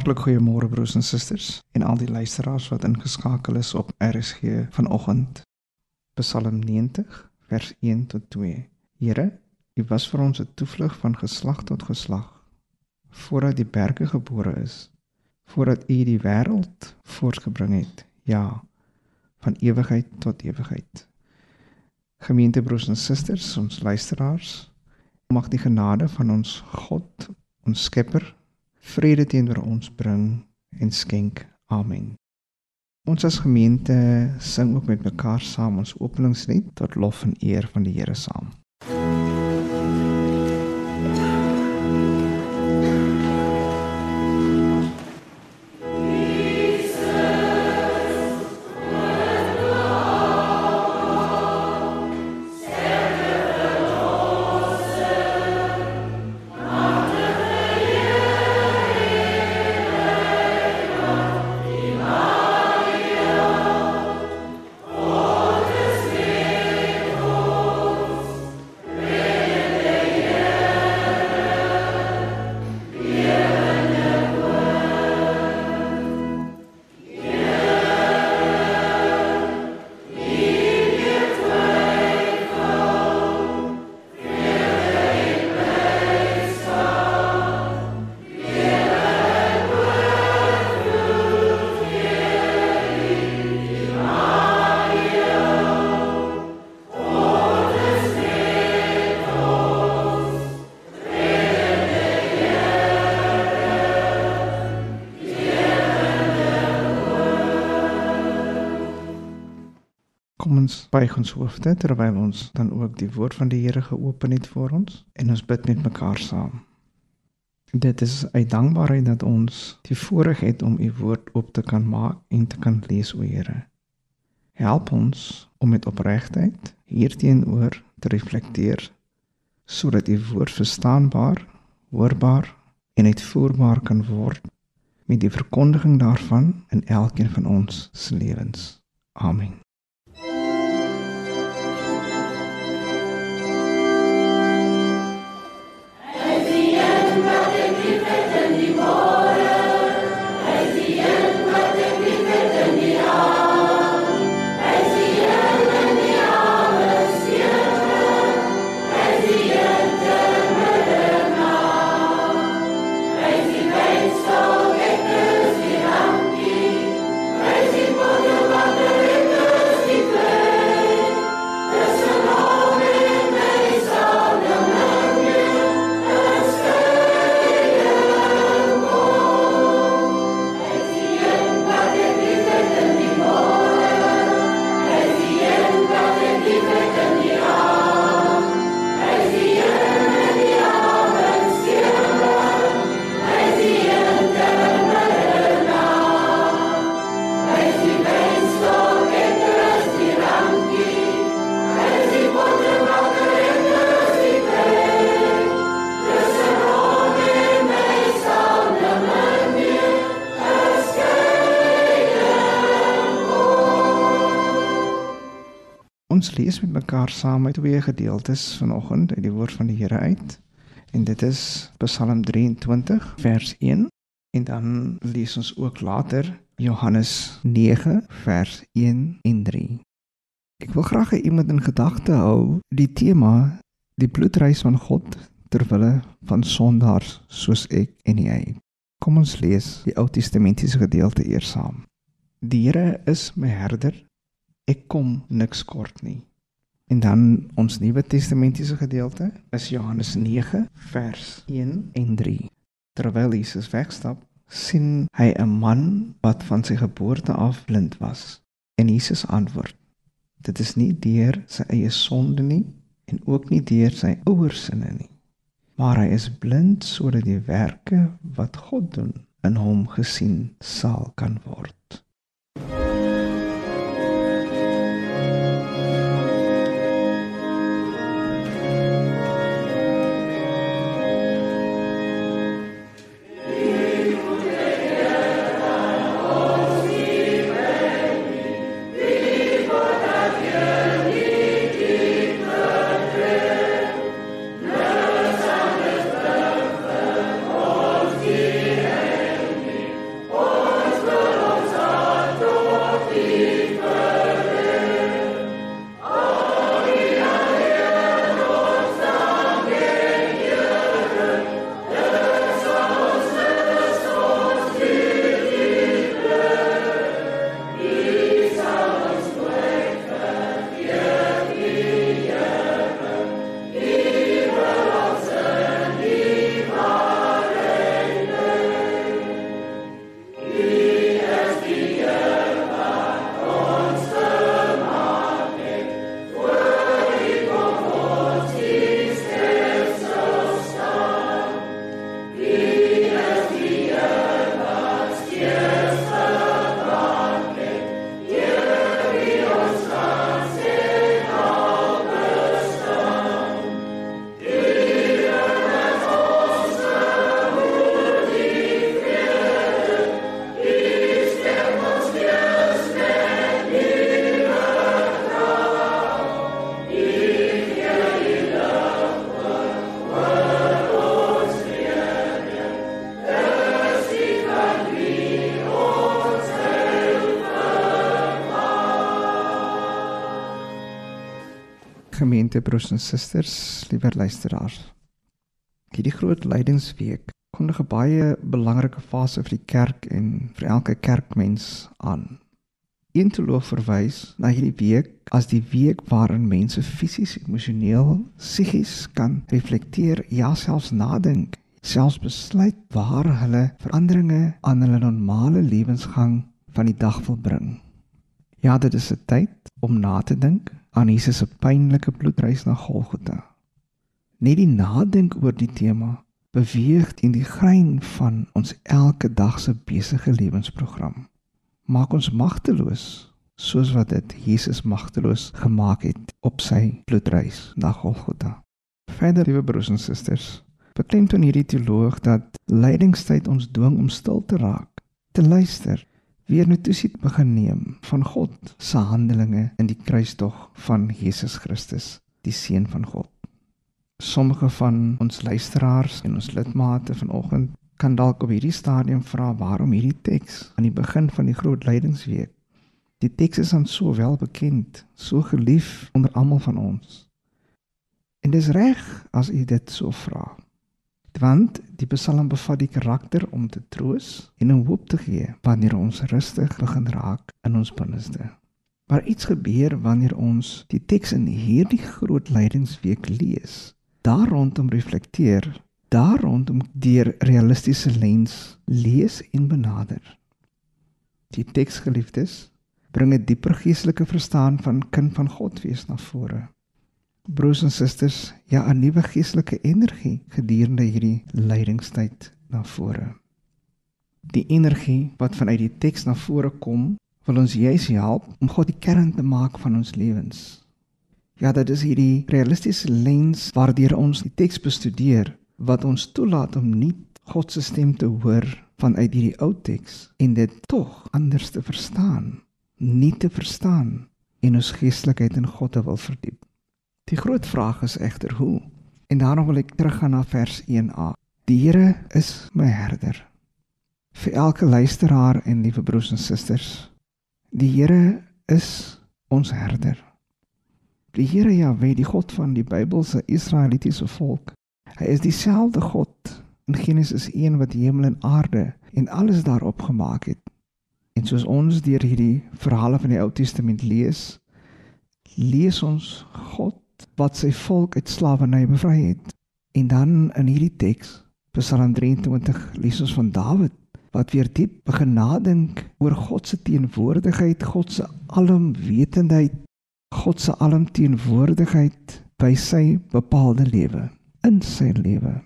Hartlik goeiemôre broers en susters en al die luisteraars wat ingeskakel is op RSG vanoggend. Psalm 90 vers 1 tot 2. Here, U was vir ons 'n toevlug van geslag tot geslag voordat die berge gebore is, voordat U die wêreld voortgebring het. Ja, van ewigheid tot ewigheid. Gemeente broers en susters, ons luisteraars, mag die genade van ons God, ons Skepper, vrede teenoor ons bring en skenk. Amen. Ons as gemeente sing ook met mekaar saam ons openingslied tot lof en eer van die Here saam. Kom ons buig ons hoofde terwyl ons dan ook die woord van die Here geopen het vir ons en ons bid met mekaar saam. Dit is 'n dankbaarheid dat ons die voorreg het om u woord op te kan maak en te kan lees o Here. Help ons om met opregtheid hierteenoor te reflekteer sodat u woord verstaanbaar, hoorbaar en uitvoerbaar kan word met die verkondiging daarvan in elkeen van ons se lewens. Amen. Mekaar saam uit twee gedeeltes vanoggend uit die woord van die Here uit. En dit is Psalm 23 vers 1 en dan lees ons ook later Johannes 9 vers 1 en 3. Ek wil graag hê iemand in gedagte hou die tema die bloedreis van God ter wille van sondaars soos ek en jy. Kom ons lees die Ou Testamentiese gedeelte eers saam. Die Here is my herder ek kom niks kort nie. En dan ons Nuwe Testamentiese gedeelte is Johannes 9 vers 1 en 3. Terwyl Jesus wegstap, sien hy 'n man wat van sy geboorte af blind was. En Jesus antwoord: Dit is nie deur sy eie sonde nie en ook nie deur sy ouers sinne nie, maar hy is blind sodat die werke wat God doen in hom gesien sal kan word. Gemeente broers en susters, liewe luisteraars. Hierdie groot lydingsweek kondig 'n baie belangrike fase vir die kerk en vir elke kerkmens aan. Een teoloog verwys na hierdie week as die week waarin mense fisies, emosioneel, psigies kan reflekteer, ja selfs nadink, selfs besluit waar hulle veranderinge aan hulle normale lewensgang van die dag wil bring. Ja, dit is 'n tyd om na te dink aan Jesus se pynlike bloedreis na Golgotha. Net die nadink oor die tema beweeg in die grein van ons elke dag se besige lewensprogram. Maak ons magteloos soos wat dit Jesus magteloos gemaak het op sy bloedreis na Golgotha. Verder, liewe broers en susters, beklemtoon hierdie teoloog dat lydingstyd ons dwing om stil te raak, te luister weer notisie begin neem van God se handelinge in die kruistog van Jesus Christus, die seun van God. Sommige van ons luisteraars en ons lidmate vanoggend kan dalk op hierdie stadium vra waarom hierdie teks aan die begin van die groot lydingsweek. Die teks is aan so wel bekend, so gelief onder almal van ons. En dis reg as u dit so vra want die Psalm bevat die karakter om te troos en 'n hoop te gee wanneer ons rustig begin raak in ons binneste. Maar iets gebeur wanneer ons die teks in hierdie groot lydingsweek lees. Daar rondom reflekteer, daar rondom deur realistiese lens lees en benader. Die teks geliefdes bring 'n dieper geestelike verstaan van kind van God wees na vore broers en susters, ja, 'n nuwe geestelike energie gedurende hierdie lydingstyd na vore. Die energie wat vanuit die teks na vore kom, wil ons juis help om God die kern te maak van ons lewens. Ja, dit is hierdie realistiese lens waardeur ons die teks bestudeer wat ons toelaat om nie God se stem te hoor vanuit hierdie ou teks en dit tog anders te verstaan, nie te verstaan en ons geestelikheid in God te wil verdiep. Die groot vraag is egter hoe. En daarom wil ek teruggaan na vers 1a. Die Here is my herder. Vir elke luisteraar en liewe broers en susters, die Here is ons herder. Die Here Jahwe, die God van die Bybelse Israelitiese volk, hy is dieselfde God in Genesis 1 wat hemel en aarde en alles daarop gemaak het. En soos ons deur hierdie verhale van die Ou Testament lees, lees ons God wat sy volk uit slawerny bevry het. En dan in hierdie teks, Psalm 23, lees ons van Dawid wat weer diep begin nadink oor God se teenwoordigheid, God se alomwetendheid, God se alomteenwoordigheid by sy bepaalde lewe, in sy lewe.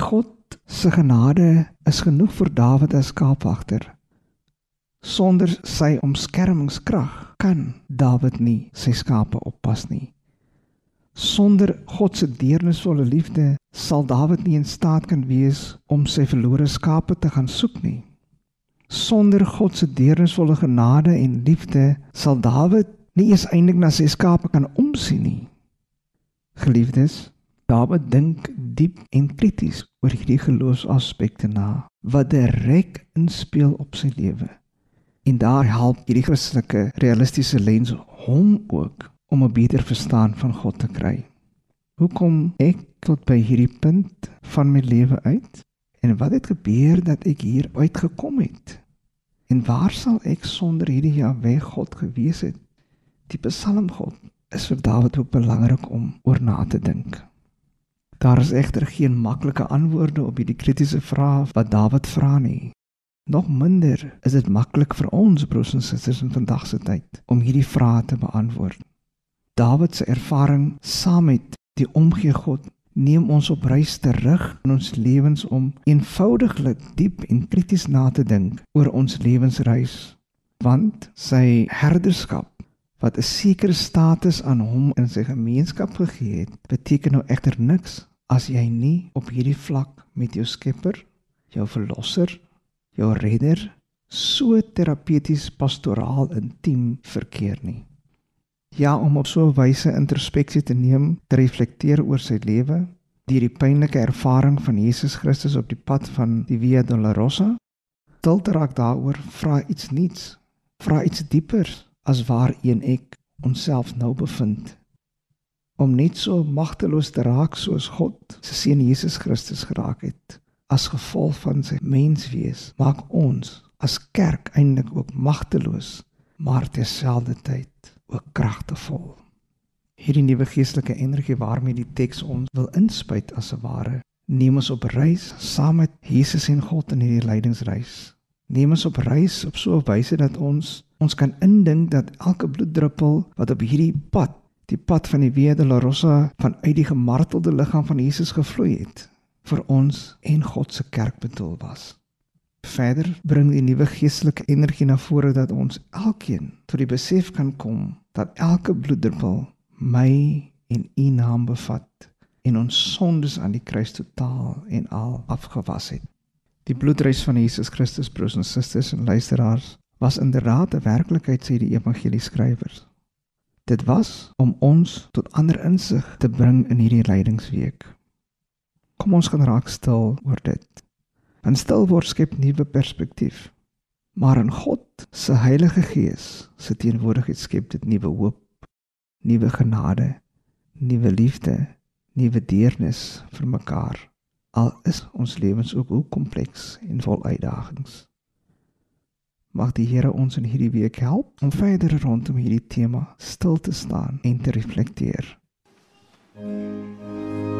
God se genade is genoeg vir Dawid as skaapwagter. Sonder sy omskermingskrag kan Dawid nie sy skape oppas nie. Sonder God se deernisvolle liefde sal Dawid nie in staat kan wees om sy verlore skape te gaan soek nie. Sonder God se deernisvolle genade en liefde sal Dawid nie eens eintlik na sy skape kan omsien nie. Geliefdes, Dawid dink diep en krities oor hierdie geloofsaspekte na wat direk inspel op sy lewe. En daar help hierdie Christelike realistiese lens hom ook om 'n beter verstaan van God te kry. Hoe kom ek tot by hierdie punt van my lewe uit? En wat het gebeur dat ek hier uitgekom het? En waar sal ek sonder hierdie Jahwe God gewees het? Die Psalm God is vir Dawid ook belangrik om oor na te dink. Daar is egter geen maklike antwoorde op hierdie kritiese vrae wat Dawid vra nie. Nog minder is dit maklik vir ons broers en susters in vandag se tyd om hierdie vrae te beantwoord. Dawid se ervaring saam met die omgee God neem ons op reis terug in ons lewens om eenvoudiglik diep en krities na te dink oor ons lewensreis. Want sy herderskap wat 'n sekere status aan hom in sy gemeenskap gegee het beteken nou egter niks as jy nie op hierdie vlak met jou Skepper, jou verlosser, jou redder so terapeuties pastoraal intiem verkeer nie ja om op so 'n wyse introspeksie te neem, te reflekteer oor sy lewe, deur die pynlike ervaring van Jesus Christus op die pad van die Via Dolorosa, til te raak daaroor, vra iets nuuts, vra iets dieper as waarheen ek onsself nou bevind. om net so magteloos te raak soos God se seun Jesus Christus geraak het as gevolg van sy menswees maak ons as kerk eintlik ook magteloos maar terselfdertyd ook kragtevol hierdie nuwe geestelike energie waarmee die teks ons wil inspuit as 'n ware neem ons op reis saam met Jesus en God in hierdie lydingsreis neem ons op reis op so 'n wyse dat ons ons kan indink dat elke bloeddruppel wat op hierdie pad die pad van die Via Dolorosa vanuit die gemartelde liggaam van Jesus gevloei het vir ons en God se kerk bedoel was. Verder bring die nuwe geestelike energie na vore dat ons elkeen tot die besef kan kom dat elke bloeddruppel my en u naam bevat en ons sondes aan die kruis totaal en al afgewas het. Die bloedreis van Jesus Christus broers en susters en luisteraars was inderdaad 'n werklikheid sê die evangelie skrywers. Dit was om ons tot ander insig te bring in hierdie lydingsweek. Kom ons gaan raak stil oor dit. Want stil word skep nuwe perspektief. Maar in God se Heilige Gees se teenwoordigheid skep dit nuwe hoop, nuwe genade, nuwe liefde, nuwe deernis vir mekaar. Al is ons lewens ook hoe kompleks en vol uitdagings. Mag die Here ons in hierdie week help om verder rondom hierdie tema stil te staan en te reflekteer. ons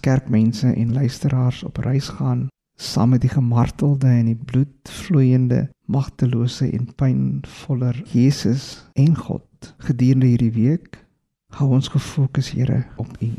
kerkmense en luisteraars op reis gaan saam met die gemartelde en die bloedvloeiende magtelose en pynvoller Jesus en God gedurende hierdie week hou ons gefokus Here op U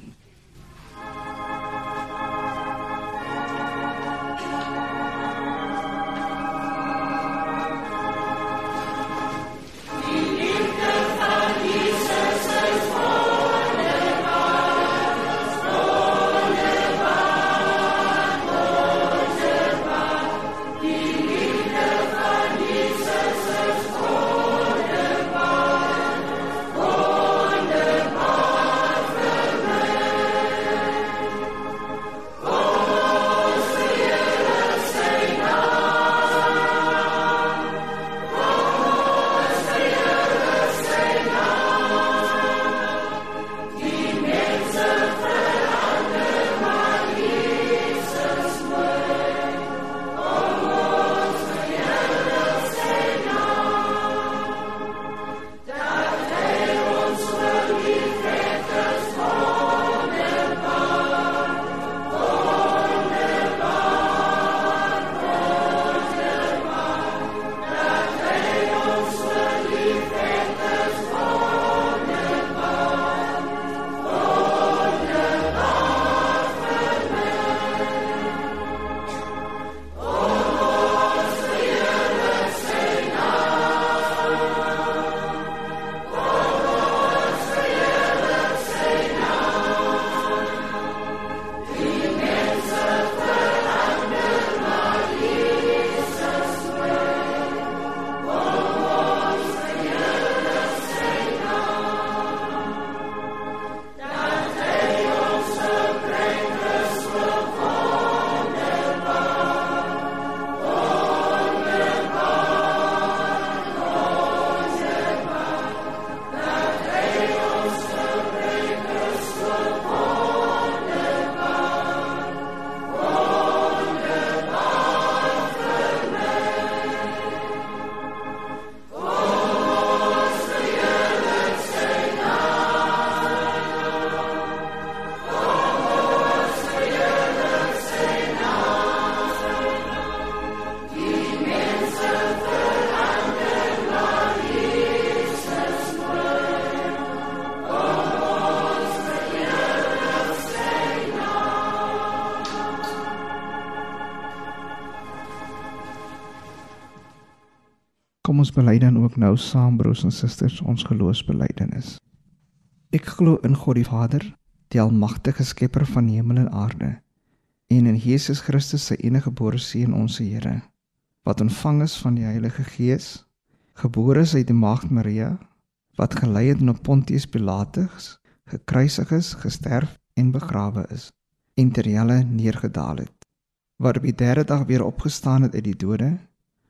bely dan ook nou saam broers en susters ons geloofsbelijdenis. Ek glo in God die Vader, die almagtige skepper van hemel en aarde, en in Jesus Christus se enige gebore seun ons Here, wat ontvang is van die Heilige Gees, gebore is uit die Maagd Maria, wat gelei het in Pontius Pilatus, gekruisig is, gesterf en begrawe is, en ter helle neergedaal het, wat op die derde dag weer opgestaan het uit die dode,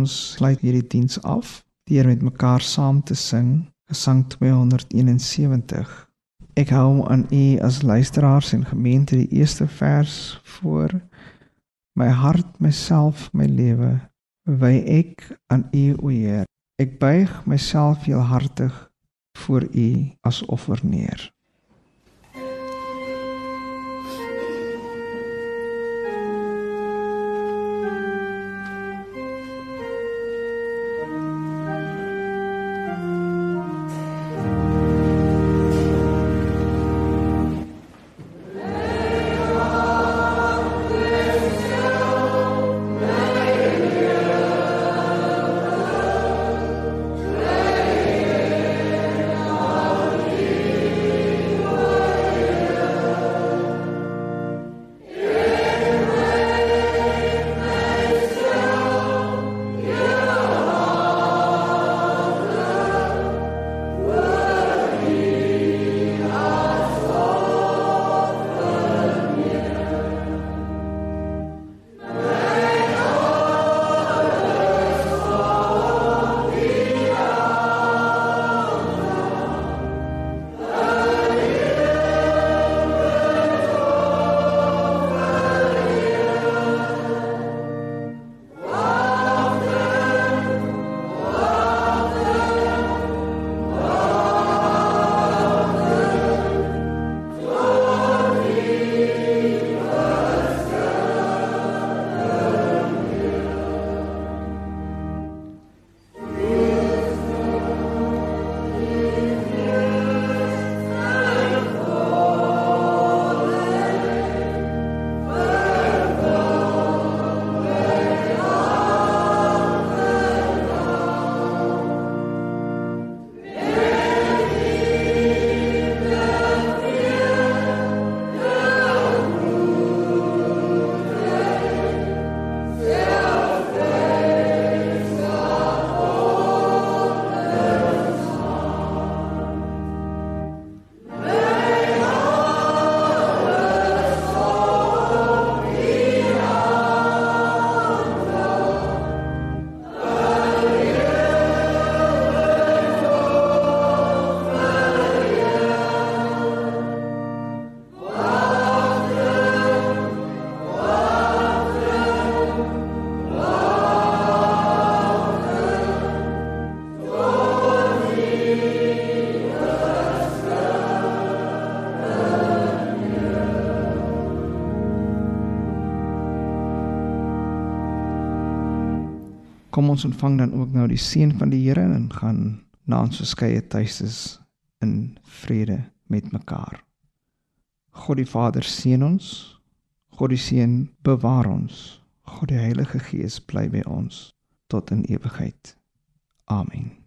Ons sluit hierdie diens af deur met mekaar saam te sing Gesang 271. Ek hou aan u as luisteraars en gemeente die eerste vers voor my hart, myself, my lewe wy ek aan u o Heer. Ek buig myself heelhartig voor u as offer neer. Kom ons ontvang dan ook nou die seën van die Here en gaan na ons verskeie tuistes in vrede met mekaar. God die Vader seën ons. God die Seun bewaar ons. God die Heilige Gees bly by ons tot in ewigheid. Amen.